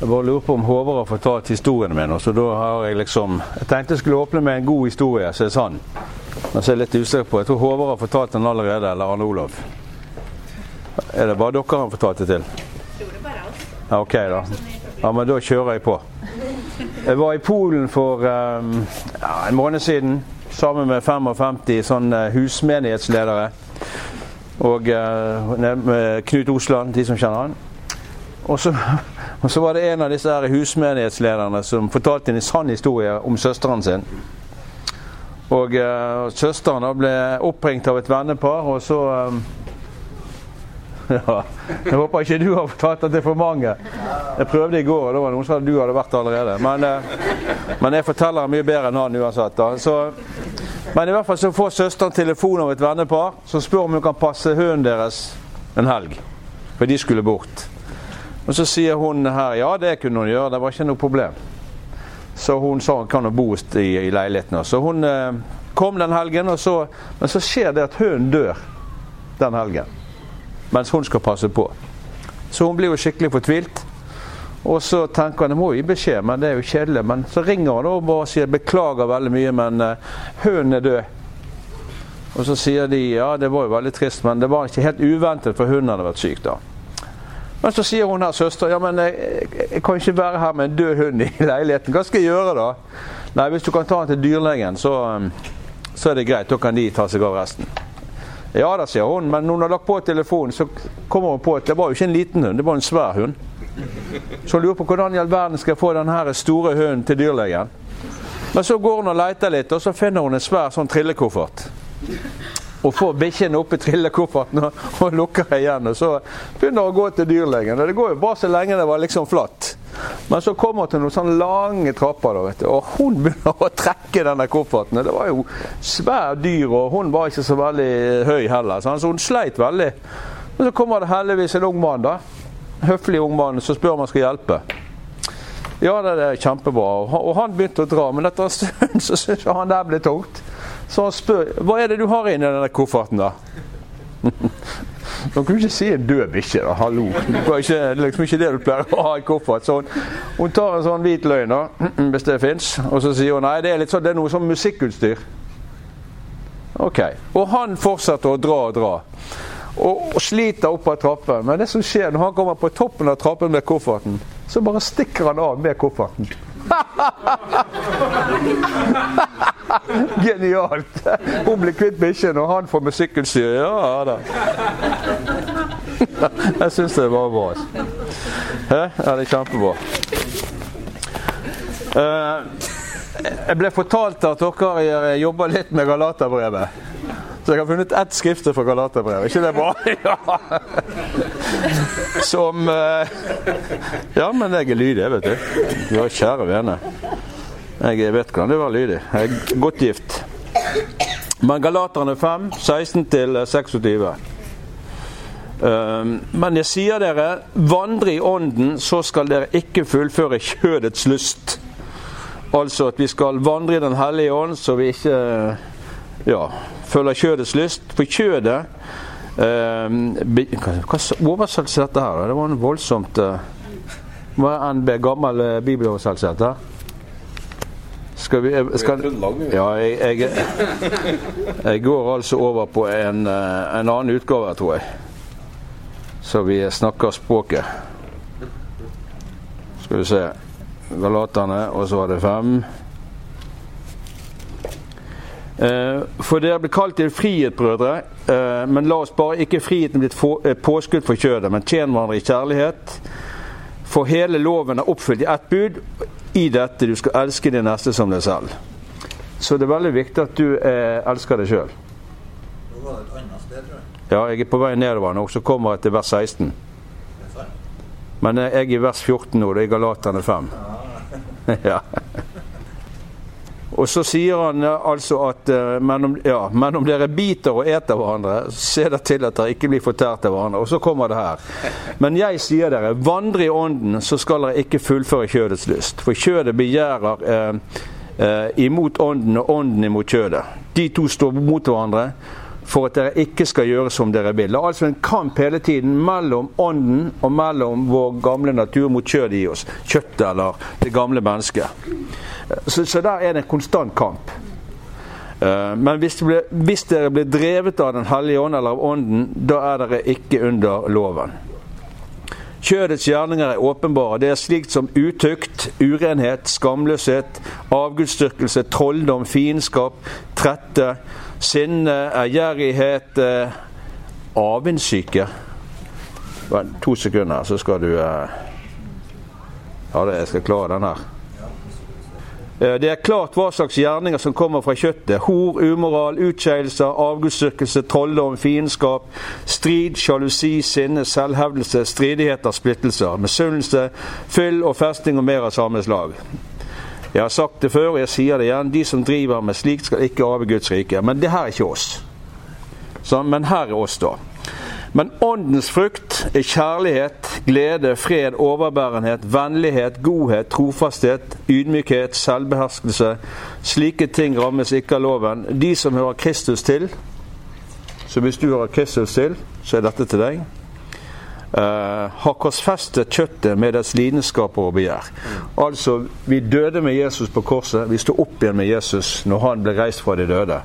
Jeg bare lurer på om Håvard har fortalt historiene mine. Så da har jeg liksom Jeg tenkte jeg skulle åpne med en god historie som er sann. Men så er jeg litt usikker på. Jeg tror Håvard har fortalt den allerede, eller Arne Olav. Er det bare dere han har fortalt det til? Tror det bare oss. Ja, ok, da. Ja, men da kjører jeg på. Jeg var i Polen for um, ja, en måned siden sammen med 55 sånne husmenighetsledere. Og uh, med Knut Osland, de som kjenner han. Og så, og så var det en av disse her husmenighetslederne som fortalte en sann historie om søsteren sin. Og uh, søsteren da ble oppringt av et vennepar, og så um, ja, Jeg håper ikke du har fortalt at det er for mange. Jeg prøvde i går, og da var det noen som sa du hadde vært allerede. Men, uh, men jeg forteller mye bedre enn han uansett. da. Så, men i hvert fall så får søsteren telefon av et vennepar som spør om hun kan passe hunden deres en helg. For de skulle bort. Og så sier hun her ja, det kunne hun gjøre, det var ikke noe problem. Så hun sa hun kan jo bo i, i leiligheten. Så hun eh, kom den helgen, så, men så skjer det at hunden dør den helgen. Mens hun skal passe på. Så hun blir jo skikkelig fortvilt. Og så tenker han jeg må gi beskjed, men det er jo kjedelig. Men så ringer han og bare sier beklager veldig mye, men uh, hunden er død. Og så sier de ja, det var jo veldig trist, men det var ikke helt uventet, for hunden hadde vært syk da. Men så sier hun her, søster, ja, men jeg, jeg kan ikke være her med en død hund i leiligheten. Hva skal jeg gjøre da? Nei, hvis du kan ta den til dyrlegen, så, um, så er det greit. Da kan de ta seg av resten. Ja da, sier hun, men når hun har lagt på telefonen, så kommer hun på at det var jo ikke en liten hund, det var en svær hund. Så hun lurer på hvordan i all verden skal jeg få den store hunden til dyrlegen. Men så går hun og leter litt, og så finner hun en svær sånn trillekoffert. Og får bikkjen i trillekofferten og, lukker igjen. Og så begynner hun å gå til dyrlegen. Og det går jo bra så lenge det var liksom flatt. Men så kommer hun til noen sånne lange trapper, da, og hun begynner å trekke denne kofferten. Det var jo svær dyr, og hun var ikke så veldig høy heller, så hun sleit veldig. Men så kommer det heldigvis en ung mann, da. Høflig ung mann som spør om han skal hjelpe. Ja, det er kjempebra. Og han begynte å dra, men etter en stund så syntes han det ble tungt. Så han spør hva er det du har inni denne kofferten, da? Man kunne ikke si en død bikkje, da. Hallo. Det er ikke, liksom ikke det du pleier å ha i koffert. Så hun, hun tar en sånn hvit løgn, da, hvis det fins, og så sier hun nei, det er, litt sånn, det er noe sånn musikkutstyr. Ok. Og han fortsetter å dra og dra. Og, og sliter opp av trappen. Men det som skjer når han kommer på toppen av trappen med kofferten, så bare stikker han av med kofferten. Genialt! Hun blir kvitt bikkjen, og han får musikkutstyr. Ja da. Jeg syns det var bra. Ja, det er kjempebra. Eh, Jeg ble fortalt at dere jobber litt med Galaterbrevet. Så jeg har funnet ett skrifte fra Galaterbrevet. ikke det bra? Ja. Som eh, Ja, men jeg er lydig, vet du. Ja, kjære vene. Jeg vet hvordan det var lydig. Jeg er godt gift. Men Galaterne 5, 16-26. Um, men jeg sier dere, vandre i ånden, så skal dere ikke fullføre kjødets lyst. Altså at vi skal vandre i Den hellige ånd, så vi ikke ja, følger kjødets lyst. For kjødet um, Hva oversettelse er dette her? Det var en voldsomt uh, Var er NB, gammel uh, bibeloversettelse dette? Skal vi skal, Ja, jeg, jeg, jeg går altså over på en, uh, en annen utgave, tror jeg. Så vi snakker språket. Skal vi se Galaterne, og så var det fem. Eh, for dere ble kalt til frihet, brødre, eh, men la oss bare ikke friheten bli et påskudd for kjødet, men tjen hverandre i kjærlighet. For hele loven er oppfylt i ett bud. I dette du skal elske din neste som deg selv. Så det er veldig viktig at du eh, elsker deg sjøl. Ja, jeg er på vei nedover nå, så kommer jeg til vers 16. Men jeg er i vers 14 nå, det er Galaterne 5. ja. Og så sier han altså at men om, ja, men om dere biter og eter hverandre, se dere til at dere ikke blir fortært av hverandre. Og så kommer det her. Men jeg sier dere, vandre i ånden, så skal dere ikke fullføre kjødets lyst. For kjødet begjærer eh, eh, imot ånden, og ånden imot kjødet. De to står mot hverandre for at dere ikke skal gjøre som dere vil. Det er altså en kamp hele tiden mellom ånden og mellom vår gamle natur mot kjødet i oss. Kjøttet eller det gamle mennesket. Så, så der er det en konstant kamp. Eh, men hvis, ble, hvis dere blir drevet av Den hellige ånd eller av ånden, da er dere ikke under loven. Kjødets gjerninger er åpenbare. Det er slikt som utukt, urenhet, skamløshet, avgudsdyrkelse, trolldom, fiendskap, trette, sinne, ærgjerrighet, eh, avundssyke. To sekunder, så skal du eh, Ja, det, jeg skal klare den her. Eh, det er klart hva slags gjerninger som kommer fra kjøttet. Hor, umoral, utskeielser, avgudsdyrkelse, trolldom, fiendskap, strid, sjalusi, sinne, selvhevdelse, stridigheter, splittelser, misunnelse, fyll og festing og mer av samme slag. Jeg har sagt det før, og jeg sier det igjen. De som driver med slikt, skal ikke arve Guds rike. Men det her er ikke oss. Så, men her er oss, da. Men åndens frukt er kjærlighet, glede, fred, overbærenhet, vennlighet, godhet, trofasthet, ydmykhet, selvbeherskelse. Slike ting rammes ikke av loven. De som hører Kristus til Så hvis du hører Kristus til, så er dette til deg. Uh, har korsfestet kjøttet med dets lidenskaper og begjær. Altså, vi døde med Jesus på korset. Vi sto opp igjen med Jesus når han ble reist fra de døde.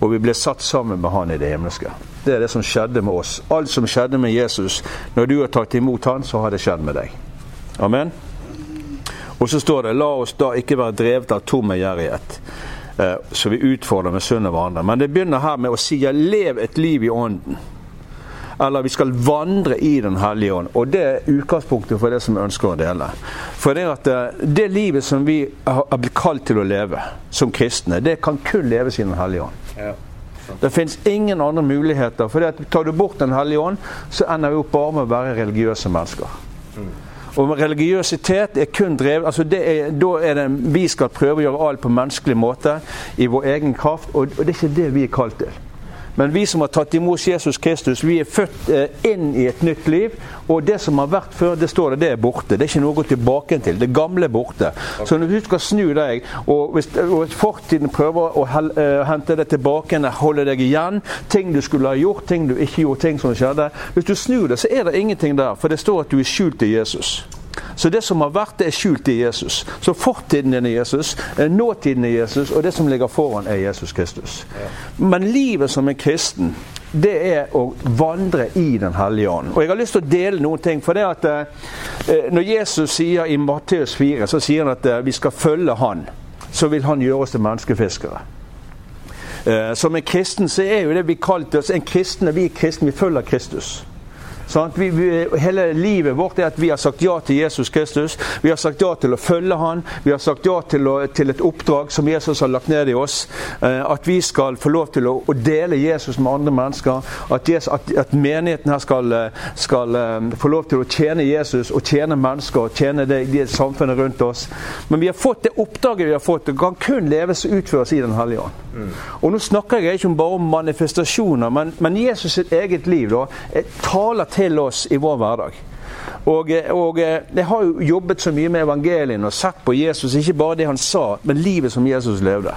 Og vi ble satt sammen med han i det himmelske. Det er det som skjedde med oss. Alt som skjedde med Jesus. Når du har tatt imot han, så har det skjedd med deg. Amen. Og så står det la oss da ikke være drevet av tom gjerrighet. Uh, så vi utfordrer med sunn hverandre. Men det begynner her med å si lev et liv i ånden. Eller vi skal vandre i Den hellige ånd. Og det er utgangspunktet for det som vi ønsker å dele. For det at eh, det livet som vi har blitt kalt til å leve som kristne, det kan kun leves i Den hellige ånd. Ja. Det fins ingen andre muligheter. For tar du bort Den hellige ånd, så ender vi opp bare med å være religiøse mennesker. Mm. Og religiøsitet er kun drevet altså er, Da er det vi skal prøve å gjøre alt på menneskelig måte i vår egen kraft, og, og det er ikke det vi er kalt til. Men vi som har tatt imot Jesus Kristus, vi er født eh, inn i et nytt liv. Og det som har vært før, det står det, det er borte. Det er ikke noe å gå tilbake til. Det gamle er borte. Så når du skal snu deg, og hvis fortiden prøver å uh, hente deg tilbake, holde deg igjen, ting du skulle ha gjort, ting du ikke gjorde, ting som skjedde Hvis du snur deg, så er det ingenting der. For det står at du er skjult i Jesus. Så det som har vært, det er skjult i Jesus. Så fortiden er Jesus, eh, nåtiden er Jesus, og det som ligger foran, er Jesus Kristus. Men livet som en kristen, det er å vandre i Den hellige ånd. Og Jeg har lyst til å dele noen ting. for det at eh, eh Når Jesus sier i Matteus 4 så sier han at eh, vi skal følge Han, så vil Han gjøre oss til menneskefiskere. Eh, som en kristen så er jo det vi kalte oss en kristne. Vi er kristne, vi følger Kristus. Vi, vi, hele livet vårt er at vi har sagt ja til Jesus Kristus. Vi har sagt ja til å følge Han. Vi har sagt ja til, å, til et oppdrag som Jesus har lagt ned i oss. Eh, at vi skal få lov til å, å dele Jesus med andre mennesker. At, Jesus, at, at menigheten her skal, eh, skal um, få lov til å tjene Jesus og tjene mennesker og tjene det, det samfunnet rundt oss. Men vi har fått det oppdraget vi har fått. Det kan kun leves og utføres i Den hellige ånd. Mm. Og nå snakker jeg ikke bare om manifestasjoner, men, men Jesus sitt eget liv da, taler til oss i vår hverdag. Og, og, jeg har jo jobbet så mye med evangelien og sett på Jesus, ikke bare det han sa, men livet som Jesus levde.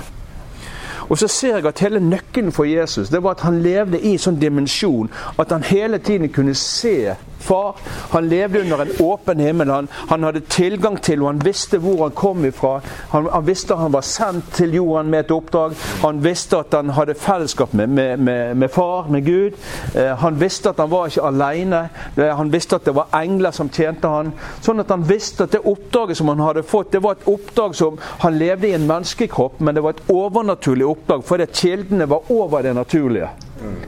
Og så ser jeg at hele nøkkelen for Jesus det var at han levde i en sånn dimensjon at han hele tiden kunne se far. Han levde under en åpen himmel. Han, han hadde tilgang til, og han visste hvor han kom ifra. Han, han, visste han var sendt til jorden med et oppdrag. Han visste at han hadde fellesskap med, med, med, med far, med Gud. Eh, han visste at han var ikke alene. Eh, han visste at det var engler som tjente han. Sånn at han visste at det oppdraget som han hadde fått, det var et oppdrag som han levde i en menneskekropp, men det var et overnaturlig oppdrag fordi kildene var over det naturlige.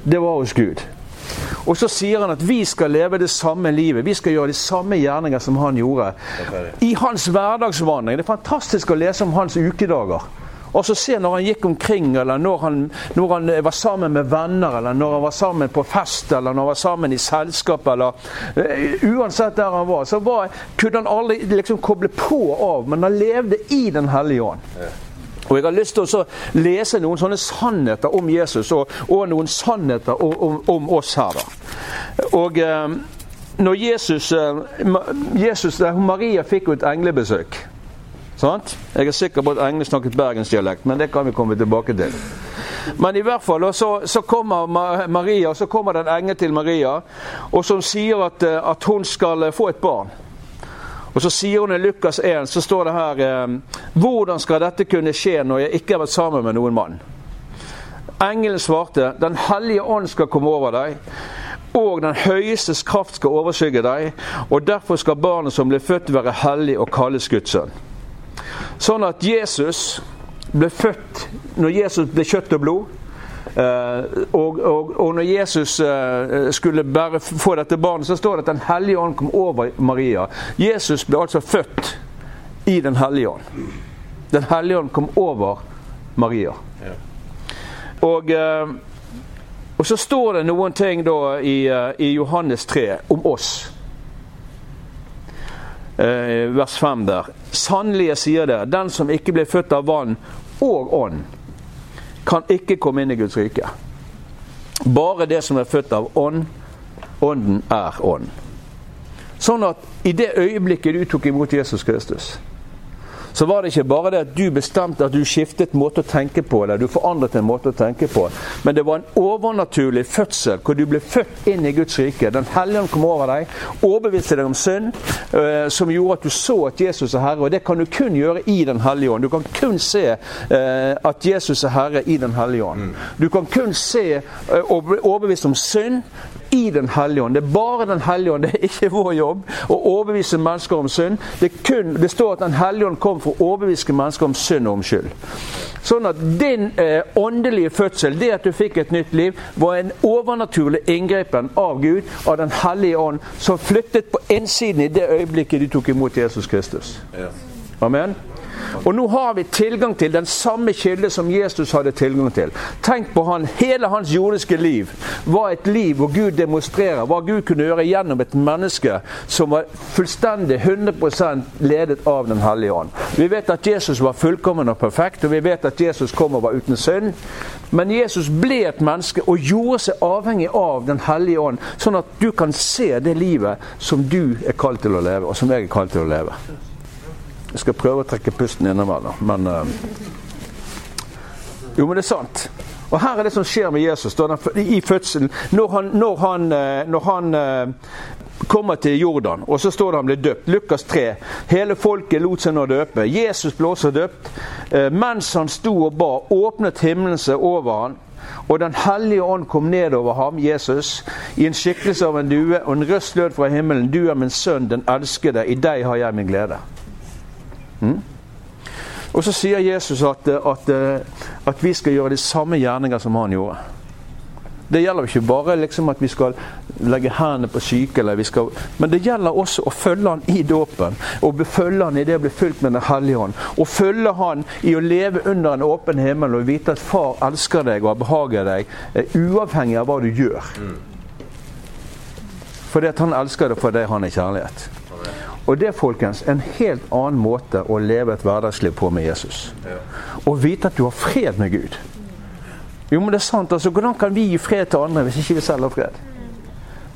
Det var hos Gud. Og så sier han at vi skal leve det samme livet. Vi skal gjøre de samme gjerninger som han gjorde. I hans hverdagsvandring. Det er fantastisk å lese om hans ukedager. Og så se når han gikk omkring, eller når han, når han, var sammen med venner, eller når han var sammen på fest, eller når han var sammen i selskap, eller uh, Uansett der han var, så var, kunne han aldri liksom koble på og av, men han levde i Den hellige ånd. Og Jeg har lyst til å lese noen sånne sannheter om Jesus, og, og noen sannheter om, om, om, oss her. da. Og eh, når Jesus, eh, Jesus Maria fikk jo et englebesøk. Sant? Jeg er sikker på at englene snakket bergensdialekt, men det kan vi komme tilbake til. Men i hvert fall, så, så kommer Maria, så kommer det en til Maria og som sier at, at hun skal få et barn. Og Så sier hun i Lukas 1 så står det her eh, Hvordan skal dette kunne skje når jeg ikke har vært sammen med noen mann? Engelen svarte Den hellige ånd skal komme over deg, og den høyestes kraft skal overskygge deg. Og derfor skal barnet som blir født, være hellig og kalles Guds sønn. Sånn at Jesus ble født Når Jesus ble kjøtt og blod, og, og, og, når Jesus uh, skulle bare få dette barnet, så står det at Den hellige ånd kom over Maria. Jesus ble altså født i Den hellige ånd. Den hellige ånd kom over Maria. Og, uh, og, så står det noen ting da i, i Johannes 3 om oss. vers 5 der. Sannelig, sier det, den som ikke ble født av vann og ånd kan ikke komme inn i Guds rike. Bare det som er født av ånd, ånden er ånd. Sånn at i det øyeblikket du tok imot Jesus Kristus, så var det ikke bare det at du bestemte at du skiftet måte å tenke på, eller du forandret en måte å tenke på, men det var en overnaturlig fødsel hvor du ble født inn i Guds rike. Den hellige kom over deg, overbeviste deg om synd, eh, som gjorde at du så at Jesus er Herre. Og det kan du kun gjøre i Den hellige ånd. Du kan kun se eh, at Jesus er Herre i Den hellige ånd. Mm. Du kan kun se eh, overbevist om synd i Den hellige ånd. Det er bare Den hellige ånd. Det er ikke vår jobb å overbevise mennesker om synd. Det, kun, det står at Den hellige ånd kom for å overbevise mennesker om synd og om skyld. Sånn at din eh, åndelige fødsel, det at du fikk et nytt liv, var en overnaturlig inngripen av Gud, av Den hellige ånd, som flyttet på innsiden i det øyeblikket du tok imot Jesus Kristus. Amen. Og nå har vi tilgang til den samme kilde som Jesus hadde tilgang til. Tenk på han, Hele hans jordiske liv var et liv hvor Gud demonstrerer hva Gud kunne gjøre gjennom et menneske som var fullstendig 100% ledet av Den hellige ånd. Vi vet at Jesus var fullkommen og perfekt, og vi vet at Jesus kom og var uten synd. Men Jesus ble et menneske og gjorde seg avhengig av Den hellige ånd, sånn at du kan se det livet som du er kalt til å leve, og som jeg er kalt til å leve. Jeg skal prøve å trekke pusten innover, men uh, Jo, men det er sant. Og her er det som skjer med Jesus da, i fødselen. Når han, når han, eh, når han uh, kommer til Jordan, og så står det han blir døpt. Lukas 3. Hele folket lot seg nå døpe. Jesus ble også døpt. Mens han sto og ba, åpnet himmelen seg over han. Og Den hellige ånd kom ned over ham, Jesus, i en skikkelse av en due, og en røst lød fra himmelen. Du er min sønn, den elskede. I deg har jeg min glede. Mm? Og så sier Jesus at, at, at, vi skal gjøre de samme gjerninger som han gjorde. Det gjelder ikke bare liksom at vi skal legge hendene på syke, skal, men det gjelder også å følge han i dåpen. Og følge han i det å bli fulgt med Den hellige ånd. Og følge han i å leve under en åpen himmel og vite at far elsker deg og behager deg, uavhengig av hva du gjør. Mm. Fordi at han elsker deg fordi han er kjærlighet. Og det folkens, en helt annen måte å leve et hverdagsliv på med Jesus. Å vite at du har fred med Gud. Jo, men det er sant. altså, Hvordan kan vi gi fred til andre hvis ikke vi selv har fred?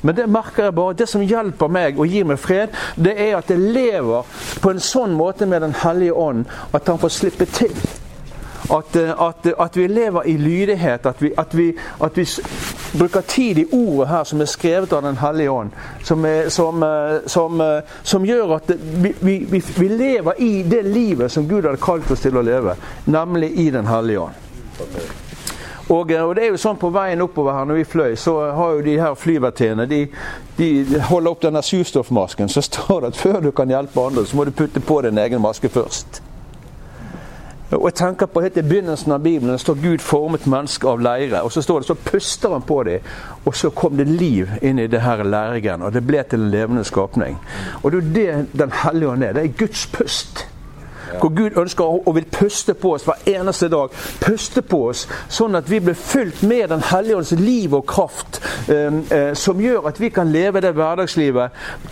Men det merker jeg bare. Det som hjelper meg og gir meg fred, det er at jeg lever på en sånn måte med Den hellige ånd at han får slippe til. At, eh, at, at, vi lever i lydighet. At vi, vi, at vi, bruker tid i ordet her som er skrevet av Den hellige ånd. Som, er, som, eh, som, eh, som gjør at vi, vi, lever i det livet som Gud hadde kalt oss til å leve. Nemlig i Den hellige ånd. Og, og, det er jo sånn På veien oppover her når vi fløy, så har jo de her flyvertinnene de, de, holder opp denne surstoffmasken. Så står det at før du kan hjelpe andre, så må du putte på din egen maske først. Og jeg tenker på helt i begynnelsen av Bibelen står Gud formet mennesker av leire. Og så står det, så puster han på dem, og så kom det liv inn i det her leirgen. Og det ble til en levende skapning. Og det er det Den hellige ånd er. Det er Guds pust. Hvor Gud ønsker og vil puste på oss hver eneste dag. Puste på oss sånn at vi blir fylt med Den hellige ånds liv og kraft. Eh, eh, som gjør at vi kan leve det hverdagslivet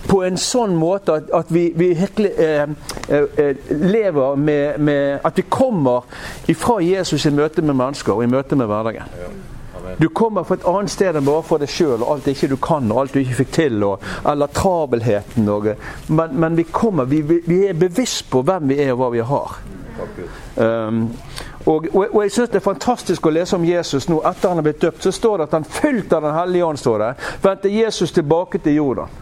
på en sånn måte at, vi, vi virkelig eh, eh, lever med, med, At vi kommer ifra Jesus i møte med mennesker og i møte med hverdagen. Du kommer fra et annet sted enn bare for deg sjøl og alt ikke du kan og alt du ikke fikk til, og, eller travelheten. Og, men, men, vi kommer, vi, vi, er bevisst på hvem vi er og hva vi har. Um, Og, og, og jeg synes Det er fantastisk å lese om Jesus nå etter han er blitt døpt. Så står det at han fylt av Den hellige ånd, står det, vendte Jesus tilbake til Jordan.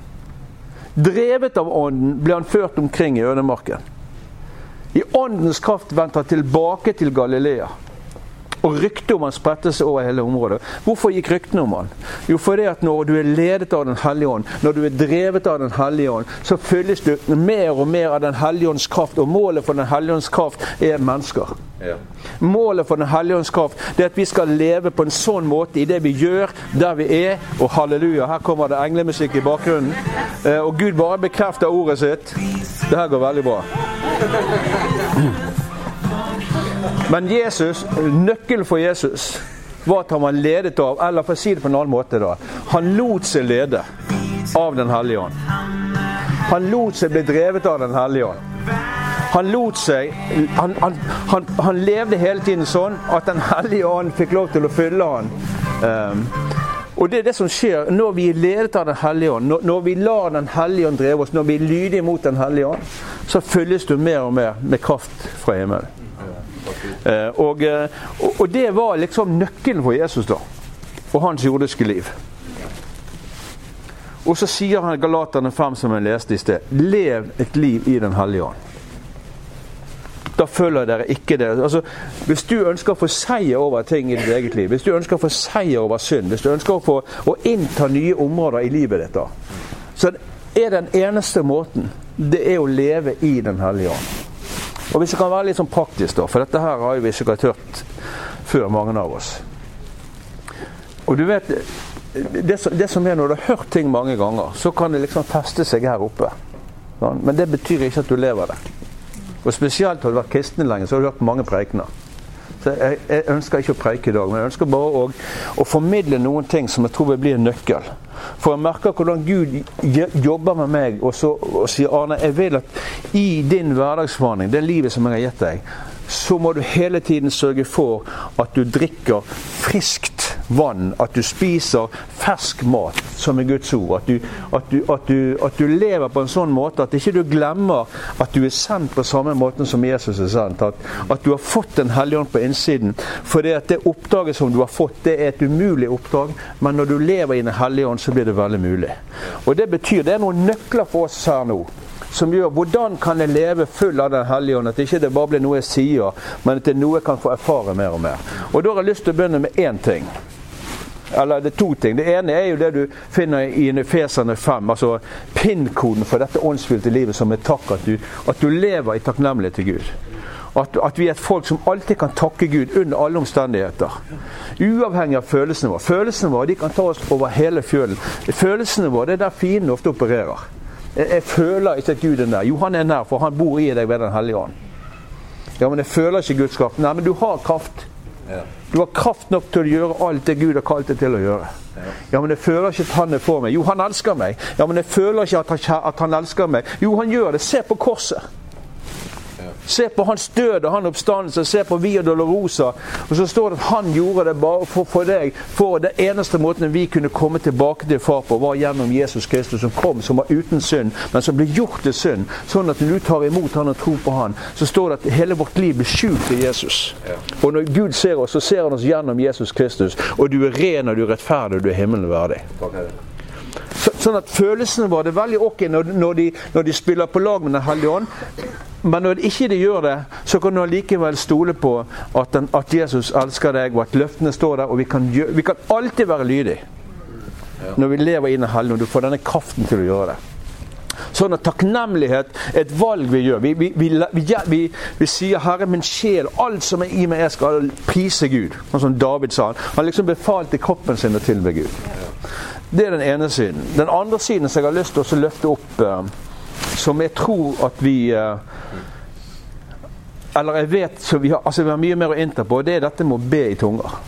Drevet av Ånden ble han ført omkring i ødemarken. I Åndens kraft vendte han tilbake til Galilea. Og ryktet om han spredte seg over hele området. Hvorfor gikk ryktene om han? Jo, fordi at når du er ledet av Den hellige ånd, når du er drevet av Den hellige ånd, så fylles du mer og mer av Den hellige ånds kraft. Og målet for Den hellige ånds kraft er mennesker. Ja. Målet for Den hellige ånds kraft er at vi skal leve på en sånn måte i det vi gjør, der vi er. Og halleluja, her kommer det englemusikk i bakgrunnen. Eh, og Gud bare bekrefter ordet sitt. Det her går veldig bra. Men Jesus, nøkkelen for Jesus var at han var ledet av Eller for å si det på en annen måte, da. Han lot seg lede av Den hellige ånd. Han lot seg bli drevet av Den hellige ånd. Han lot seg han, han, han, han, levde hele tiden sånn at Den hellige ånd fikk lov til å fylle han. Um, og det er det som skjer når vi er ledet av Den hellige ånd, når, når vi lar Den hellige ånd dreve oss, når vi er lydige mot Den hellige ånd, så fylles du mer og mer med kraft fra himmelen. Uh, og, og, det var liksom nøkkelen for Jesus da, og hans jordiske liv. Og så sier han Galaterne 5, som jeg leste i sted, lev et liv i Den hellige ånd da følger dere ikke det. Altså, hvis du ønsker å få seier over ting i ditt eget liv, hvis du ønsker å få seier over synd, hvis du ønsker å få å innta nye områder i livet ditt, da, så er den eneste måten det er å leve i Den hellige ånd. Og Hvis det kan være litt sånn praktisk, da, for dette her har vi sikkert hørt før, mange av oss. Og du vet, det, det som er når du har hørt ting mange ganger, så kan det liksom feste seg her oppe. Men det betyr ikke at du lever det. Og spesielt har du vært kristen lenge, så har du hørt mange preikener. Så jeg, jeg, ønsker ikke å preike i dag, men jeg ønsker bare å, å, formidle noen ting som jeg tror vil bli en nøkkel. For jeg merker hvordan Gud jobber med meg og, så, og sier Arne, jeg vil at i din hverdagsforhandling, det livet som jeg har gitt deg, så må du hele tiden sørge for at du drikker friskt vann. At du spiser fersk mat, som er Guds ord. At du, at du, at du, at du lever på en sånn måte at ikke du glemmer at du er sendt på samme måten som Jesus er sendt. At, at du har fått Den hellige ånd på innsiden. For det, det oppdraget som du har fått, det er et umulig oppdrag. Men når du lever i Den hellige ånd, så blir det veldig mulig. Og Det betyr det er noen nøkler for oss her nå som gjør hvordan kan jeg leve full av Den hellige ånd? At ikke det bare blir noe jeg sier, men at det er noe jeg kan få erfare mer og mer. Og Da har jeg lyst til å begynne med én ting. Eller det er to ting. Det ene er jo det du finner i Efeserne 5. Altså pinnkoden for dette åndsfylte livet som er takk. At du, at du lever i takknemlighet til Gud. At, at, vi er et folk som alltid kan takke Gud under alle omstendigheter. Uavhengig av følelsene våre. Følelsene våre de kan ta oss over hele fjølen. Følelsene våre det er der fienden ofte opererer. Jeg, føler ikke at Gud er nær. Jo, han er nær, for han bor i deg ved Den hellige ånd. Ja, men jeg føler ikke Guds kraft. Nei, men du har kraft. Du har kraft nok til å gjøre alt det Gud har kalt deg til å gjøre. Ja, men jeg føler ikke at han er for meg. Jo, han elsker meg. Ja, men jeg føler ikke at han, at han elsker meg. Jo, han gjør det. Se på korset. Se på hans død og hans oppstandelse. Se på Via Dolorosa. Og så står det at han gjorde det bare for, for deg. For det eneste måten vi kunne komme tilbake til far på, var gjennom Jesus Kristus, som kom, som var uten synd, men som ble gjort til synd. Sånn at når du tar imot han og tror på han, så står det at hele vårt liv blir skjult til Jesus. Og når Gud ser oss, så ser han oss gjennom Jesus Kristus. Og du er ren, og du er rettferdig, og du er himmelen verdig. Sånn at følelsene våre er veldig ok når, når, de, når de spiller på lag med Den hellige ånd. Men når ikke de gjør det, så kan du allikevel stole på at, den, at, Jesus elsker deg, og at løftene står der. Og vi kan, gjøre, vi kan alltid være lydige når vi lever i Den hellige ånd. Du får denne kraften til å gjøre det. Sånn at takknemlighet er et valg vi gjør. Vi, vi, vi, vi, sier 'Herre, min sjel, alt som er i meg, jeg skal prise Gud'. Sånn som David sa. Han liksom befalte kroppen sin å tilbe Gud. Det er den ene siden. Den andre siden som jeg har lyst til å løfte opp, eh, som jeg tror at vi eh, Eller jeg vet så vi har, altså vi har mye mer å innta på, det er dette med å be i tunger.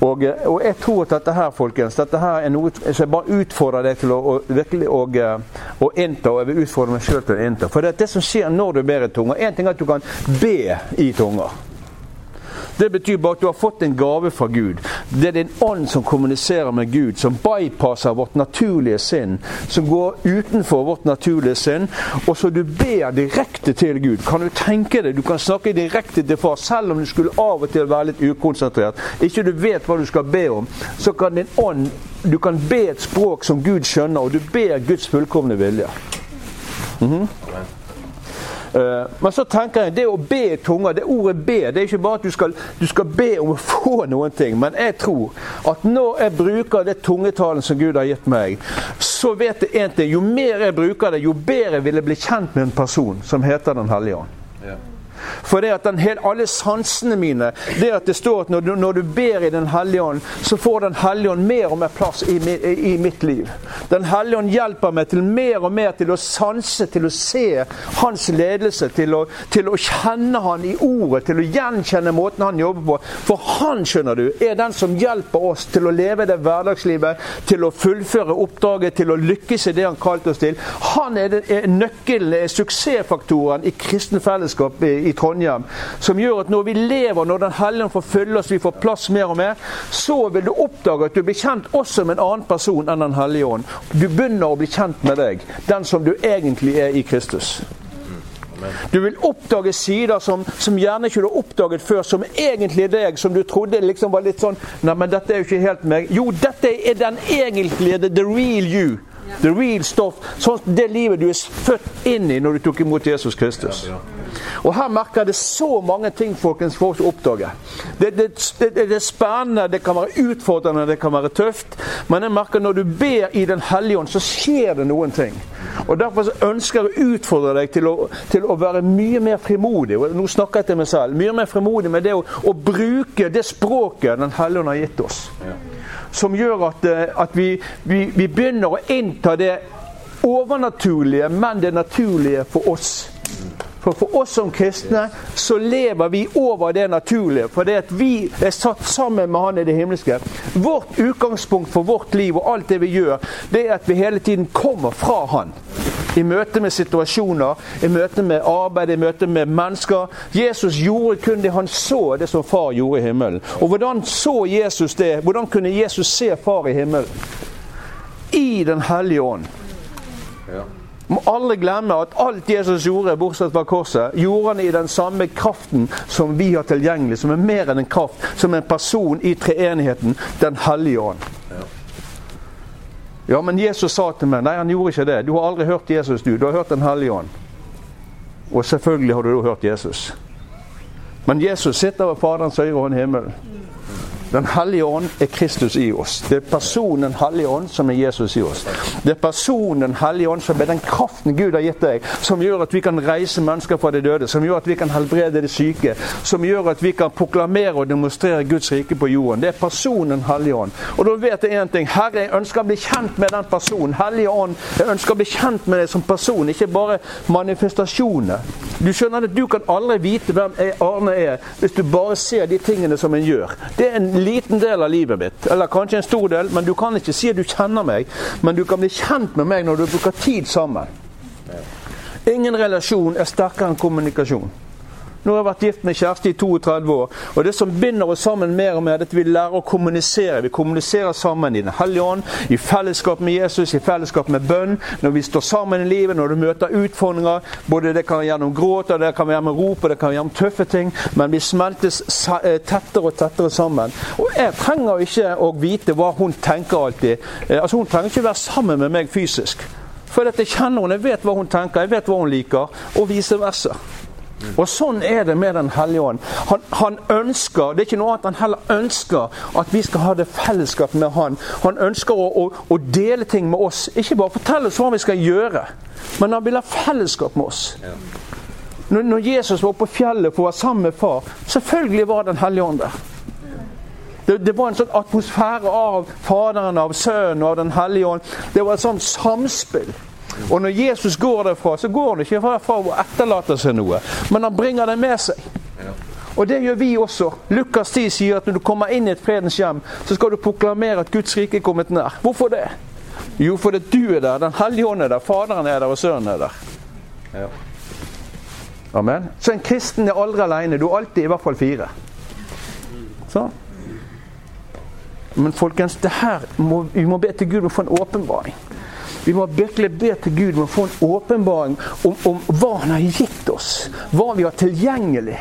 Og, eh, og, jeg tror at dette her, folkens, dette her er noe som jeg bare utfordrer deg til å, å virkelig å, å, innta, og jeg vil utfordre meg sjøl til å innta. For det, det som skjer når du ber i tunger Én ting er at du kan be i tunger. Det betyr bare at du har fått en gave fra Gud. Det er din ånd som kommuniserer med Gud, som bypasser vårt naturlige sinn. Som går utenfor vårt naturlige sinn, og så du ber direkte til Gud. Kan du tenke det? du kan snakke direkte til far, selv om du skulle av og til være litt ukonsentrert. Ikke du vet hva du skal be om, så kan din ånd Du kan be et språk som Gud skjønner, og du ber Guds fullkomne vilje. Mm -hmm. Uh, men så tenker jeg det å be i tunga, det ordet be, det er ikke bare at du skal, du skal, be om å få noen ting. Men jeg tror at når jeg bruker det tungetalen som Gud har gitt meg, så vet jeg én ting. Jo mer jeg bruker det, jo bedre vil jeg bli kjent med en person som heter Den hellige ånd. Ja. For det at den, alle sansene mine Det at det står at når du, når du ber i Den hellige ånd, så får Den hellige ånd mer og mer plass i, i, i mitt liv. Den hellige ånd hjelper meg til mer og mer til å sanse, til å se hans ledelse, til å, til å kjenne han i ordet, til å gjenkjenne måten han jobber på. For han, skjønner du, er den som hjelper oss til å leve det hverdagslivet, til å fullføre oppdraget, til å lykkes i det han kalte oss til. Han er, den, er nøkkelen, er suksessfaktoren i kristen fellesskap i, i Trondheim, som gjør at når vi lever, når Den hellige får følge oss, vi får plass mer og mer, så vil du oppdage at du blir kjent også med en annen person enn Den hellige ånd. Du begynner å bli kjent med deg, den som du egentlig er i Kristus. Du vil oppdage sider som, som gjerne ikke du har oppdaget før, som egentlig er deg, som du trodde liksom var litt sånn Nei, men dette er jo ikke helt meg. Jo, dette er den egentlige, the, the real you. The real stuff. Sånn det livet du er født inn i når du tok imot Jesus Kristus. Og her merker jeg det så mange ting folkens, får oppdage. Det, det, det, det, er spennende, det kan være utfordrende, det kan være tøft. Men jeg merker når du ber i Den hellige ånd, så skjer det noen ting. Og Derfor ønsker jeg å utfordre deg til å, til å være mye mer frimodig. Og nå snakker jeg til meg selv. Mye mer frimodig med det å, å bruke det språket Den hellige ånd har gitt oss. Som gjør at, eh, at vi, vi, vi begynner å innta det overnaturlige, men det naturlige for oss. For for oss som kristne så lever vi over det naturlige. For det at vi er satt sammen med Han i det himmelske. Vårt utgangspunkt for vårt liv og alt det vi gjør, det er at vi hele tiden kommer fra Han. I møte med situasjoner, i møte med arbeid, i møte med mennesker. Jesus gjorde kun det han så, det som far gjorde i himmelen. Og hvordan så Jesus det? Hvordan kunne Jesus se far i himmelen? I Den hellige ånd. Må aldri glemme at alt Jesus gjorde, bortsett fra korset, gjorde han i den samme kraften som vi har tilgjengelig, som er mer enn en kraft, som en person i treenigheten, Den hellige ånd. Ja, men Jesus sa til meg Nei, han gjorde ikke det. Du har aldri hørt Jesus, du. Du har hørt Den hellige ånd. Og selvfølgelig har du da hørt Jesus. Men Jesus sitter ved Faderens høyre hånd i himmelen. Den hellige ånd er Kristus i oss. Det er personen Den hellige ånd som er Jesus i oss. Det er personen Den hellige ånd som er den kraften Gud har gitt deg, som gjør at vi kan reise mennesker fra de døde, som gjør at vi kan helbrede de syke, som gjør at vi kan proklamere og demonstrere Guds rike på jorden. Det er personen Den hellige ånd. Og da vet jeg én ting. Herre, jeg ønsker å bli kjent med den personen. Hellige ånd, jeg ønsker å bli kjent med deg som person, ikke bare manifestasjoner. Du skjønner at du kan aldri vite hvem Arne er, hvis du bare ser de tingene som en gjør. Det er en liten del av livet mitt, eller kanskje en stor del, men du kan ikke si at du kjenner meg. Men du kan bli kjent med meg når du bruker tid sammen. Ingen relasjon er sterkere enn kommunikasjon. Nå har jeg vært gift med kjæreste i 32 år. Og det som binder oss sammen mer og mer, er at vi lærer å kommunisere. Vi kommuniserer sammen i Den hellige ånd, i fellesskap med Jesus, i fellesskap med bønn. Når vi står sammen i livet, når du møter utfordringer. Både det kan være gjennom gråt, og det kan være med rop, og det kan være gjennom tøffe ting. Men vi smeltes eh, tettere og tettere sammen. Og jeg trenger ikke å vite hva hun tenker alltid. Eh, altså Hun trenger ikke være sammen med meg fysisk. For jeg kjenner henne, jeg vet hva hun tenker, jeg vet hva hun liker, og vice versa. Og Sånn er det med Den hellige ånd. Han, han, ønsker det er ikke noe annet han heller ønsker at vi skal ha det fellesskap med han. Han ønsker å, å, å, dele ting med oss. Ikke bare fortelle oss hva vi skal gjøre, men han vil ha fellesskap med oss. Når, når Jesus var på fjellet for å være sammen med far, selvfølgelig var Den hellige ånd der. Det, det, var en sånn atmosfære av Faderen, av Sønnen og av Den hellige ånd. Det var et sånt samspill. Og når Jesus går derfra, så går han ikke derfra og etterlater seg noe, men han bringer det med seg. Og det gjør vi også. Lukas 10 sier at når du kommer inn i et fredens hjem, så skal du proklamere at Guds rike er kommet nær. Hvorfor det? Jo, fordi du er der, Den hellige ånd er der, Faderen er der, og Sønnen er der. Amen. Så en kristen er aldri alene. Du er alltid i hvert fall fire. Sånn. Men folkens, det her må, vi må be til Gud om å få en åpenbaring. Vi må virkelig be til Gud om å få en åpenbaring om, om, hva Han har gitt oss. Hva vi har tilgjengelig.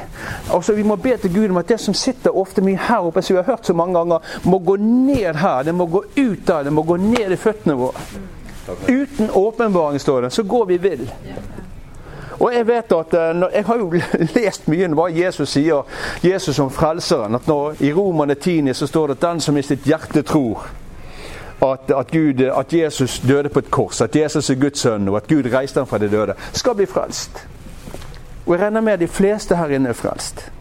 Altså, Vi må be til Gud om at det som sitter ofte mye her oppe, som vi har hørt så mange ganger, må gå ned her. Det må gå ut der. Det må gå ned i føttene våre. Uten åpenbaring, står det, så går vi vill. Og Jeg vet at eh, jeg har jo lest mye om hva Jesus sier, Jesus som frelseren. at når I Romane 10 så står det at den som i sitt hjerte tror at, at, Gud, at Jesus døde på et kors, at Jesus er Guds sønn, og at Gud reiste ham fra de døde, skal bli frelst. Og jeg regner med at de fleste her inne er frelst.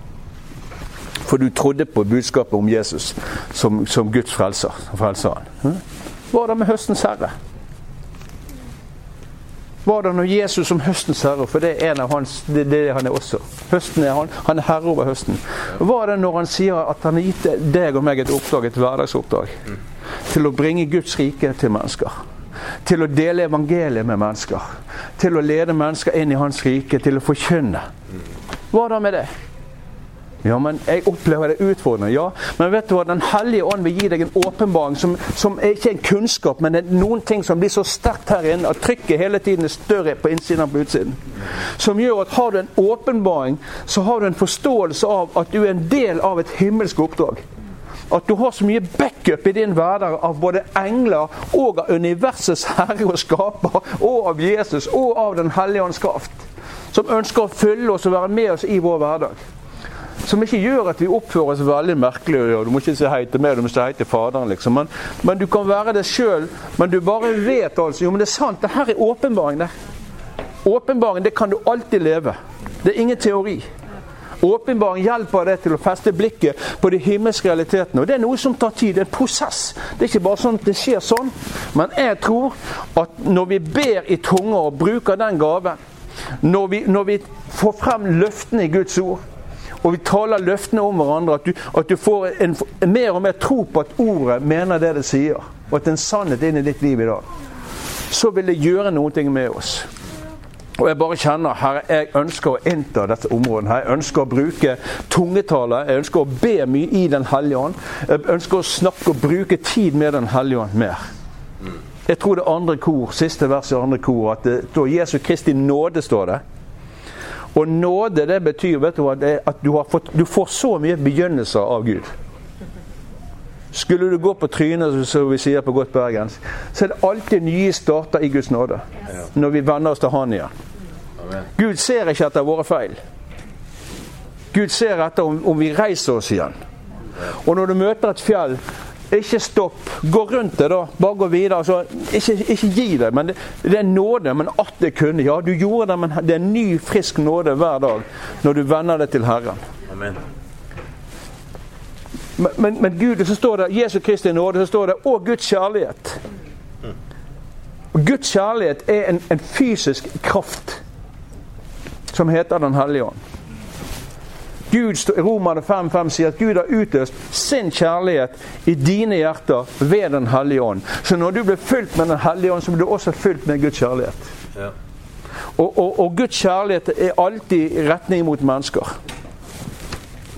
For du trodde på budskapet om Jesus som, som Guds frelser. frelseren. Hva er det med høstens herre? Hva er det når Jesus som høstens herre, for det er hans, det, det han er også. Høsten er han, han er herre over høsten. Hva er det når han sier at han har gitt deg og meg et oppdrag, et hverdagsoppdrag? Til å bringe Guds rike til mennesker. Til å dele evangeliet med mennesker. Til å lede mennesker inn i Hans rike, til å forkynne. Hva da med det? Ja, men Jeg opplever det utfordrende, ja. Men vet du hva, Den hellige ånd vil gi deg en åpenbaring som, som er ikke en kunnskap, men er noen ting som blir så sterkt her inne at trykket hele tiden er større på innsiden enn på utsiden. Som gjør at har du en åpenbaring, så har du en forståelse av at du er en del av et himmelsk oppdrag. At du har så mye backup i din hverdag av både engler og av universets herre og skaper, og av Jesus og av Den hellige ånds kraft. Som ønsker å følge oss og være med oss i vår hverdag. Som ikke gjør at vi oppfører oss veldig merkelig. Ja, du må ikke si hei til meg, du må si hei til Faderen. liksom. Men, men du kan være det sjøl. Men du bare vet altså Jo, men det er sant. Det her er åpenbaring, det. Åpenbaring, det kan du alltid leve. Det er ingen teori. Åpenbaring hjelper deg til å feste blikket på de himmelske realitetene. Og Det er noe som tar tid. Det er en prosess. Det er ikke bare sånn at det skjer sånn. Men jeg tror at når vi ber i tunger og bruker den gaven, når vi, når vi får frem løftene i Guds ord, og vi taler løftene om hverandre, at du, at du får en, en, mer og mer tro på at ordet mener det det sier, og at det en sannhet inn i ditt liv i dag, så vil det gjøre noe med oss. Og jeg bare kjenner Herre, jeg ønsker å innta dette området. her. Jeg ønsker å bruke tungetale. Jeg ønsker å be mye i Den hellige ånd. Jeg ønsker å snakke og bruke tid med Den hellige ånd mer. Jeg tror det andre kor, siste vers i andre kor, at det står Jesu Kristi nåde. står det. Og nåde det betyr vet du, at du, fått, du får så mye begynnelser av Gud. Skulle du gå på trynet, som vi sier på godt bergensk, så er det alltid nye starter i Guds nåde. Når vi venner oss til Han igjen. Gud ser ikke etter våre feil. Gud ser etter om, om vi reiser oss igjen. Og når du møter et fjell, ikke stopp. Gå rundt det, da. Bare gå videre. Altså, ikke, ikke, gi det. Men det, det, er nåde. Men at det kunne. Ja, du gjorde det, men det er ny, frisk nåde hver dag når du venner deg til Herren. Amen. Men, men, men, Gud, så står det Jesu Kristi nåde, så står det 'og Guds kjærlighet'. Og Guds kjærlighet er en, en fysisk kraft som heter Den hellige ånd. Gud, Romerne 5.5 sier at Gud har utløst sin kjærlighet i dine hjerter ved Den hellige ånd. Så når du blir fylt med Den hellige ånd, så blir du også fylt med Guds kjærlighet. Ja. Og, og, og, Guds kjærlighet er alltid retning mot mennesker.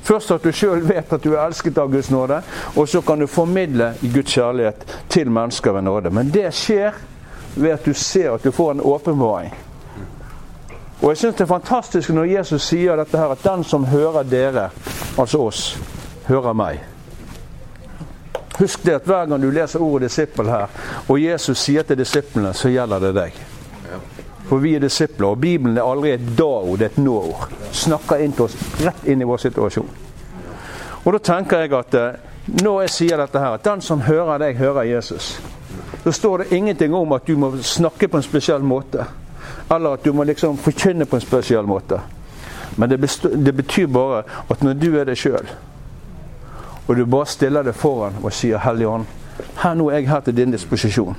Først at du sjøl vet at du er elsket av Guds nåde, og så kan du formidle Guds kjærlighet til mennesker ved nåde. Men det skjer ved at du ser at du får en åpenbaring. Og jeg syns det er fantastisk når Jesus sier dette her, at den som hører dere, altså oss, hører meg. Husk det at hver gang du leser ordet disippel her, og Jesus sier til disiplene, så gjelder det deg. For vi er disipler, og Bibelen er aldri et da-ord, det er et nå-ord. Snakker inn til oss, rett inn i vår situasjon. Og da tenker jeg at eh, når jeg sier dette her, at den som hører deg, hører Jesus. Da står det ingenting om at du må snakke på en spesiell måte. Eller at du må liksom forkynne på en spesiell måte. Men det, det betyr bare at når du er deg sjøl, og du bare stiller deg foran og sier 'Hellige Ånd, her nå er jeg her til din disposisjon'.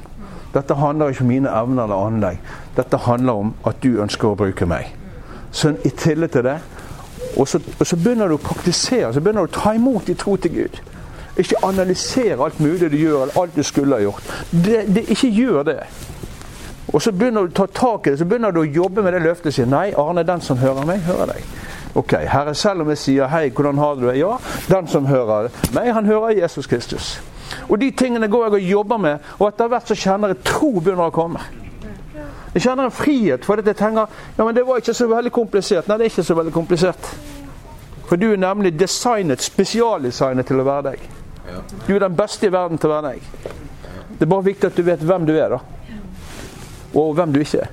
Dette handler ikke om mine evner eller anlegg. Dette handler om at du ønsker å bruke meg. Så i tillit til det og så, og så, begynner du å praktisere, så begynner du å ta imot i tro til Gud. Ikke analysere alt mulig du gjør, eller alt du skulle ha gjort. Det, det, ikke gjør det. Og så begynner du å ta tak i det, så begynner du å jobbe med det løftet og si nei, Arne, den som hører meg, hører deg. Ok, Herre, selv om jeg sier hei, hvordan har du det? Ja, den som hører meg, han hører Jesus Kristus. Og de tingene går jeg og jobber med, og etter hvert så kjenner jeg tro begynner å komme. Jeg kjenner en frihet, fordi jeg tenker ja, men det var ikke så veldig komplisert. Nei, det er ikke så veldig komplisert. For du er nemlig designet, spesialdesignet til å være deg. Du er den beste i verden til å være deg. Det er bare viktig at du vet hvem du er, da. Og hvem du ikke er.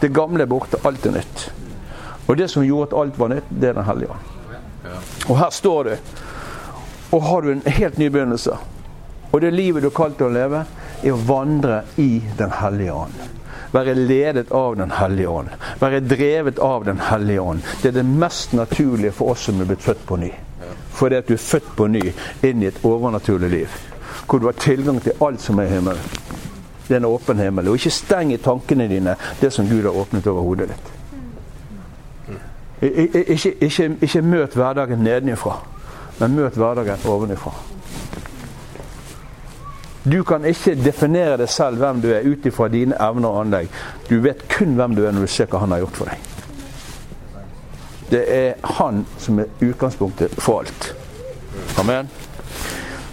Det gamle er borte, alt er nytt. Og det som gjorde at alt var nytt, det er Den hellige ånd. Og her står du, og har du en helt ny begynnelse. Og det livet du er kalt til å leve, er å vandre i Den hellige ånd. Være ledet av Den hellige ånd. Være drevet av Den hellige ånd. Det er det mest naturlige for oss som er blitt født på ny. Fordi at du er født på ny inn i et overnaturlig liv. Hvor du har tilgang til alt som er i himmelen. Det er en åpen himmel. Og ikke steng i tankene dine det som Gud har åpnet over hodet ditt. Ikke, ikke, ikke møt hverdagen nedenifra, men møt hverdagen ovenifra. Du kan ikke definere deg selv hvem du er ut ifra dine evner og anlegg. Du vet kun hvem du er når du ser hva han har gjort for deg. Det er han som er utgangspunktet for alt. Amen.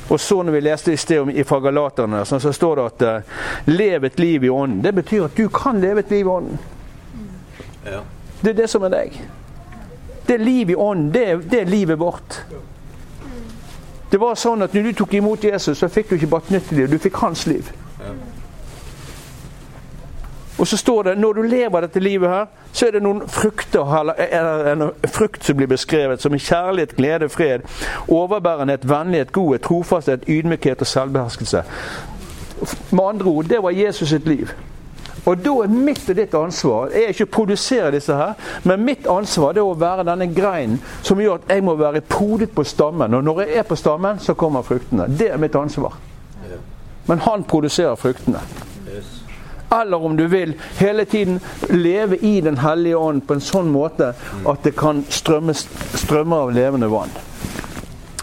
Og så når vi leste i sted fra Galaterne, så, står det at uh, 'lev et liv i ånden'. Det betyr at du kan leve et liv i ånden. Ja. Det er det som er deg. Det er liv i ånden, det, det er livet vårt. Det var sånn at når du tok imot Jesus, så fikk du ikke bare et nytt liv, du fikk hans liv. Og så står det når du lever dette livet her, så er det noen frukter, eller en frukt som blir beskrevet som kjærlighet, glede, fred, overbærenhet, vennlighet, godhet, trofasthet, ydmykhet og selvbeherskelse. Med andre ord, det var Jesus sitt liv. Og da er mitt og ditt ansvar er ikke å produsere disse her, men mitt ansvar er å være denne greinen som gjør at jeg må være podet på stammen. Og når jeg er på stammen, så kommer fruktene. Det er mitt ansvar. Men han produserer fruktene. Eller om du vil hele tiden leve i Den hellige ånd på en sånn måte at det kan strømme, strømmer av levende vann.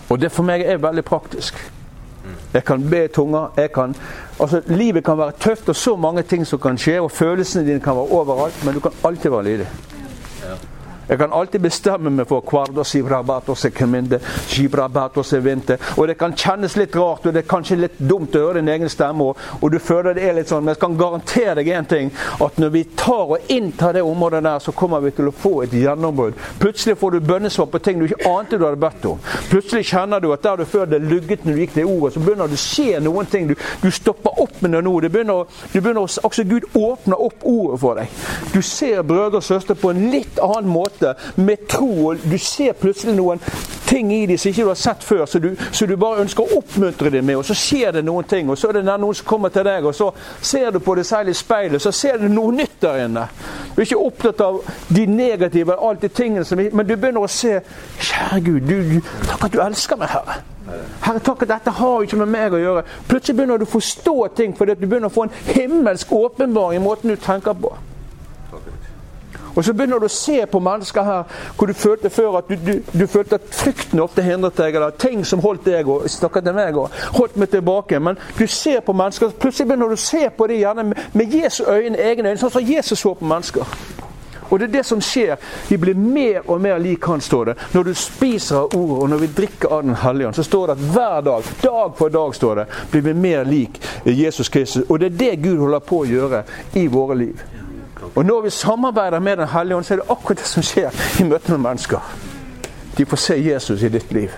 Og det for meg er veldig praktisk. Jeg kan be tunger. jeg kan Altså, Livet kan være tøft, og så mange ting som kan skje, og følelsene dine kan være overalt, men du kan alltid være lydig. Jeg kan alltid bestemme meg for Og det kan kjennes litt rart, og det er kanskje litt dumt å høre din egen stemme, og, og, du føler det er litt sånn, men jeg kan garantere deg én ting. At når vi tar og inntar det området der, så kommer vi til å få et gjennombrudd. Plutselig får du bønnesvar på ting du ikke ante du hadde bedt om. Plutselig kjenner du at der du før det lugget når du gikk det ordet, så begynner det å skje noen ting. Du, du stopper opp med det nå. Det begynner, du begynner Også Gud åpner opp ordet for deg. Du ser brødre og søstre på en litt annen måte måte med tro. og Du ser plutselig noen ting i dem som ikke du har sett før, så du, så du bare ønsker å oppmuntre dem med. Og så skjer det noen ting, og så er det noen som kommer til deg, og så ser du på selv i speilet, så ser du noe nytt der inne. Du er ikke opptatt av de negative, alt de tingene som Men du begynner å se Kjære Gud, du, du, takk at du elsker meg, Herre. Herre, takk at dette har jo ikke med meg å gjøre. Plutselig begynner du å forstå ting fordi du begynner å få en himmelsk åpenbaring i måten du tenker på. Og så begynner du å se på mennesker her hvor du følte før at du, du, du følte at frykten ofte hindret deg, eller ting som holdt deg og snakket til meg og holdt meg tilbake. Men du ser på mennesker, plutselig begynner du å se på dem gjerne med, Jesu øyne, egne øyne, sånn som Jesus så på mennesker. Og det er det som skjer. Vi blir mer og mer lik han, står det. Når du spiser av ordet, og når vi drikker av Den hellige ånd, så står det at hver dag, dag for dag, står det, blir vi mer lik Jesus Kristus. Og det er det Gud holder på å gjøre i våre liv. Og når vi samarbeider med Den hellige ånd, så er det akkurat det som skjer i møte med mennesker. De får se Jesus i ditt liv.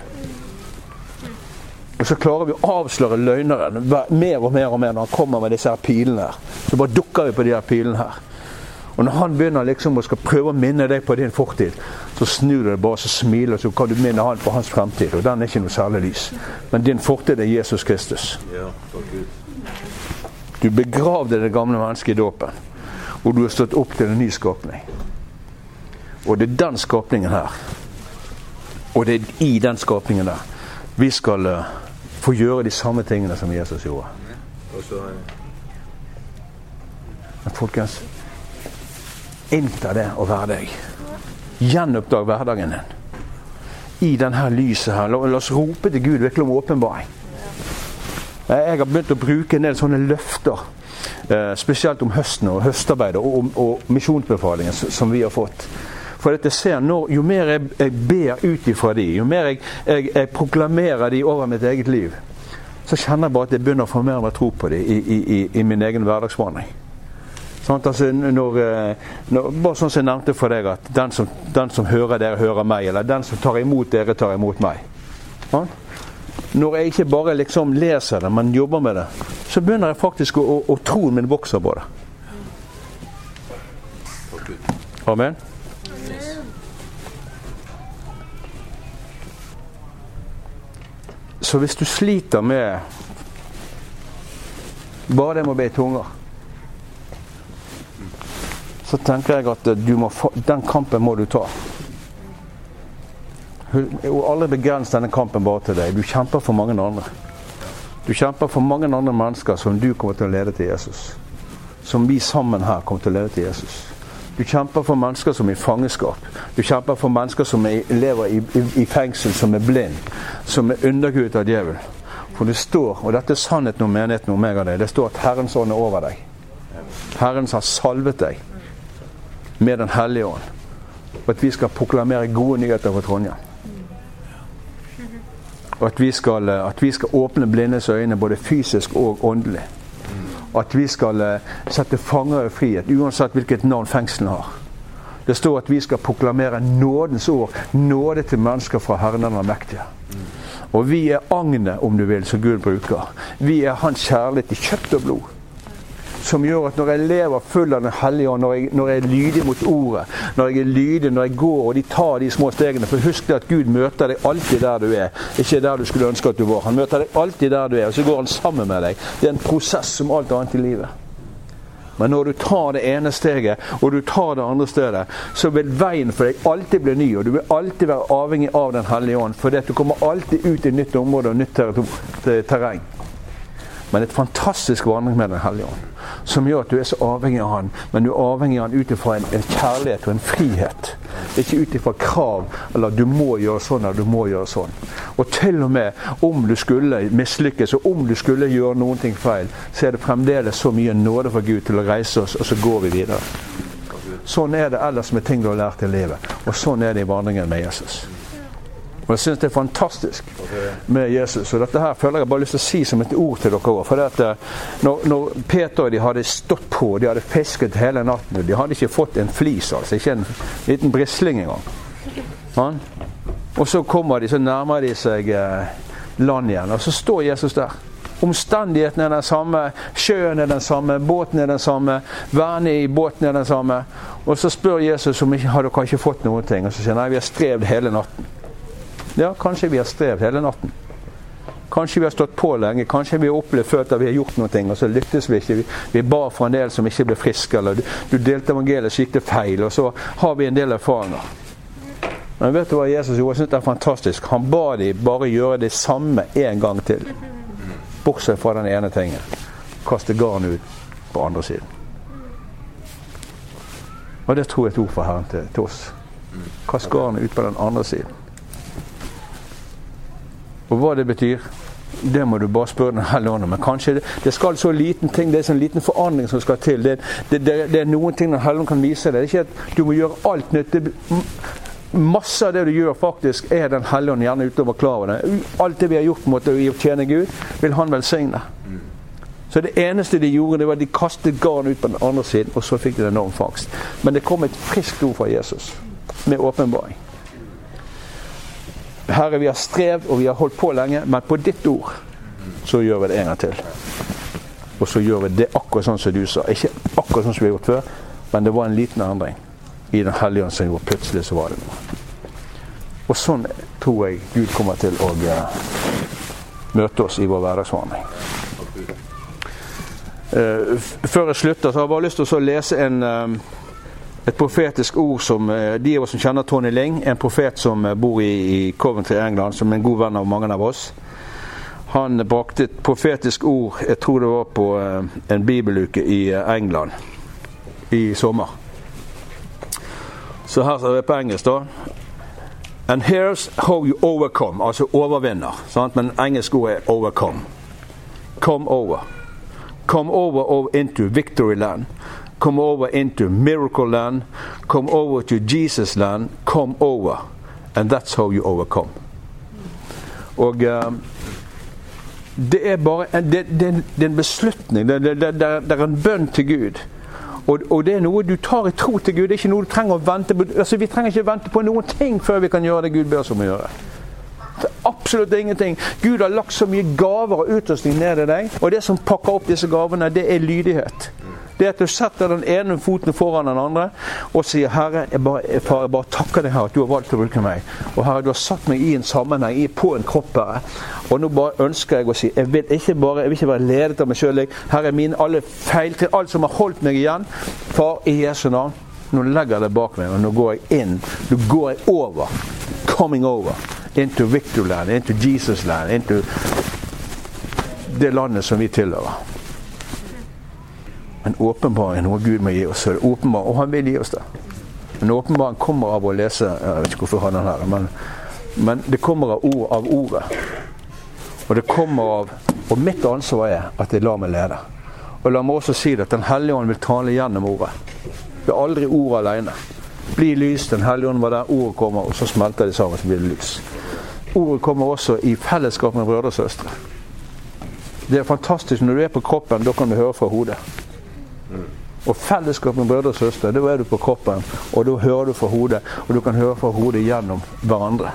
Og så klarer vi å avsløre løgneren mer og mer og mer når han kommer med disse her pilene. her. Så bare dukker vi på de her pilene her. Og når han begynner liksom å skal prøve å minne deg på din fortid, så snur du deg bare så smiler, så kan du minne han på hans fremtid. Og den er ikke noe særlig lys. Men din fortid er Jesus Kristus. Du begravde det gamle mennesket i dåpen hvor du har stått opp til en ny skapning. Og det er den skapningen her. Og det er i den skapningen der vi skal uh, få gjøre de samme tingene som Jesus gjorde. Men folkens, innta det å være deg. Gjenoppdag hverdagen din. I denne lyset her. La, la oss rope til Gud virkelig om åpenbaring. Jeg har begynt å bruke en del sånne løfter Eh, spesielt om høsten og høstarbeidet og, og misjonsbefalingen som vi har fått. For jeg ser når, Jo mer jeg, jeg ber ut ifra de, jo mer jeg, jeg, jeg proklamerer de over mitt eget liv, så kjenner jeg bare at jeg begynner å få mer og mer tro på de i, i, i, i min egen hverdagsvandring. Sånn, altså, når, når, bare sånn som jeg nevnte for deg, at den som, den som, hører dere, hører meg. Eller den som tar imot dere, tar imot meg. Sånn? Når jeg ikke bare liksom leser det, men jobber med det, så begynner jeg faktisk å, å, å troen min vokser på det. Amen. Så hvis du sliter med bare det med å be i tunger, så tenker jeg at må, den kampen må du ta. Og aldri begrens denne kampen bare til deg. Du kjemper for mange andre. Du kjemper for mange andre mennesker som du kommer til å lede til Jesus. Som vi sammen her kommer til å lede til Jesus. Du kjemper for mennesker som er i fangenskap. Du kjemper for mennesker som er, lever i, i, i, fengsel, som er blind, som er undergudet av djevelen. For det står, og dette er sannheten om menigheten om meg og deg, det står at Herrens ånd er over deg. Herren har salvet deg med Den hellige ånd. Og at vi skal proklamere gode nyheter for Trondheim. Og at vi skal, at vi skal åpne blindes øyne både fysisk og åndelig at vi skal eh, sette fanger i frihet, uansett hvilket navn fengslene har. Det står at vi skal proklamere nådens ord, nåde til mennesker fra Herren den mektige. Og vi er agnet, om du vil, som Gud bruker. Vi er Hans kjærlighet i kjøtt og blod som gjør at når jeg lever full av Den hellige ånd, når, når, jeg er lydig mot ordet, når jeg er lydig når jeg går og de tar de små stegene For husk at Gud møter deg alltid der du er, ikke der du skulle ønske at du var. Han møter deg alltid der du er, og så går han sammen med deg. Det er en prosess som alt annet i livet. Men når du tar det ene steget, og du tar det andre stedet, så vil veien for deg alltid bli ny, og du vil alltid være avhengig av Den hellige ånd. For du kommer alltid ut i nytt område og nytt terreng. Men et fantastisk vandring med Den hellige ånd som gjør at du er så avhengig av han, men du er avhengig av han ut ifra en, en, kjærlighet og en frihet. Ikke ut ifra krav eller 'du må gjøre sånn' eller 'du må gjøre sånn'. Og til og med om du skulle mislykkes, og om du skulle gjøre noen ting feil, så er det fremdeles så mye nåde fra Gud til å reise oss, og så går vi videre. Sånn er det ellers med ting du har lært i livet. Og sånn er det i vandringen med Jesus. Og Jeg syns det er fantastisk med Jesus. Og dette her føler jeg bare lyst til å si som et ord til dere òg. For det at eh, når, når, Peter og de hadde stått på, de hadde fisket hele natten, de hadde ikke fått en flis, altså. Ikke en liten brisling engang. Han? Og så kommer de, så nærmer de seg eh, land igjen, og så står Jesus der. Omstendighetene er den samme, sjøen er den samme, båten er den samme, vernet i båten er den samme. Og så spør Jesus om har dere ikke fått noen ting. Og så sier han nei, vi har strevd hele natten. Ja, kanskje vi har strevd hele natten. Kanskje vi har stått på lenge, kanskje vi har opplevd følt at vi har gjort noe, og så lyktes vi ikke. Vi, vi ba for en del som ikke ble friske, eller du, du delte evangeliet, så gikk det feil. Og så har vi en del erfaringer. Men vet du hva Jesus gjorde? Jeg synes det er fantastisk. Han ba de bare gjøre det samme en gang til. Bortsett fra den ene tingen. Kaste garnet ut på andre siden. Og det tror jeg er et ord fra Herren til, til oss. Kast garnet ut på den andre siden. Og hva det betyr, det må du bare spørre Den hellige ånd om. Men kanskje det, det, skal så liten ting, det er sånn liten forandring som skal til. Det, det, det er noen ting Den hellige ånd kan vise deg. Det er ikke at du må gjøre alt nytt. masse av det du gjør, faktisk er Den hellige ånd gjerne utover klar over det. Alt det vi har gjort i å tjene Gud, vil Han velsigne. Så det eneste de gjorde, det var at de kastet garn ut på den andre siden, og så fikk de en enorm fangst. Men det kom et friskt ord fra Jesus med åpenbaring. Herre, vi har strevd og vi har holdt på lenge, men på ditt ord så gjør vi det en gang til. Og så gjør vi det akkurat sånn som du sa. Ikke akkurat sånn som vi har gjort før, men det var en liten endring i Den hellige ånd som gjorde plutselig så var det noe. Og sånn tror jeg Gud kommer til å uh, møte oss i vår hverdagsvandring. Uh, før jeg slutter, så har jeg bare lyst til å lese en uh, et profetisk ord som eh, De av oss som kjenner Tony Ling, en profet som eh, bor i, Coventry, England, som er en god venn av mange av oss. Han brakte et profetisk ord, jeg tror det var på eh, en bibeluke i England i sommer. Så her står det på engelsk, da. And here's how you overcome, altså overvinner. Sant? Men engelsk ord er 'overcome'. Come over. Come over into victory land come over into miracle land, come over to Jesus land, come over. And that's how you overcome. Og um, Det er bare en, det, det, det er en beslutning. Det, det, er en bønn til Gud. Og, og, det er noe du tar i tro til Gud. Det er ikke noe du trenger å vente på. Altså, vi trenger ikke vente på noen ting før vi kan gjøre det Gud ber oss om å gjøre. Det er absolutt ingenting. Gud har lagt så mye gaver og utrustning ned i deg. Og det som pakker opp disse gavene, det er lydighet. Det at du setter den ene foten foran den andre og sier 'Herre, jeg bare, bare, jeg bare takker deg her at du har valgt å bruke meg'. Og Herre, du har satt meg i en sammenheng, på en kropp, Herre. Og nå bare ønsker jeg å si jeg vil ikke, bare, jeg vil ikke være ledet av meg sjøl. Herre, mine alle feil til alt som har holdt meg igjen. Far, i Jesu navn, nå legger jeg det bak meg, og nå går jeg inn. Nå går jeg over. Coming over. Into Victorland, into Jesus land, into det landet som vi tilhører. En åpenbaring er noe Gud må gi oss. Åpenbar, og han vil gi oss det. En åpenbaring kommer av å lese Jeg vet ikke hvorfor han er her, men, men det kommer av, ord, av ordet. Og det kommer av Og mitt ansvar er at jeg lar meg lede. Og la meg også si det at Den hellige ånd vil tale gjennom ordet. Det er aldri ordet alene. Bli lys. Den hellige ånd var der ordet kommer, og så smelter de sammen, så blir det lys. Ordet kommer også i fellesskap med brødre og søstre. Det er fantastisk. Når du er på kroppen, da kan du høre fra hodet. Og fellesskap med brødre og søstre, da er du på kroppen, og da hører du fra hodet. Og du kan høre fra hodet gjennom hverandre.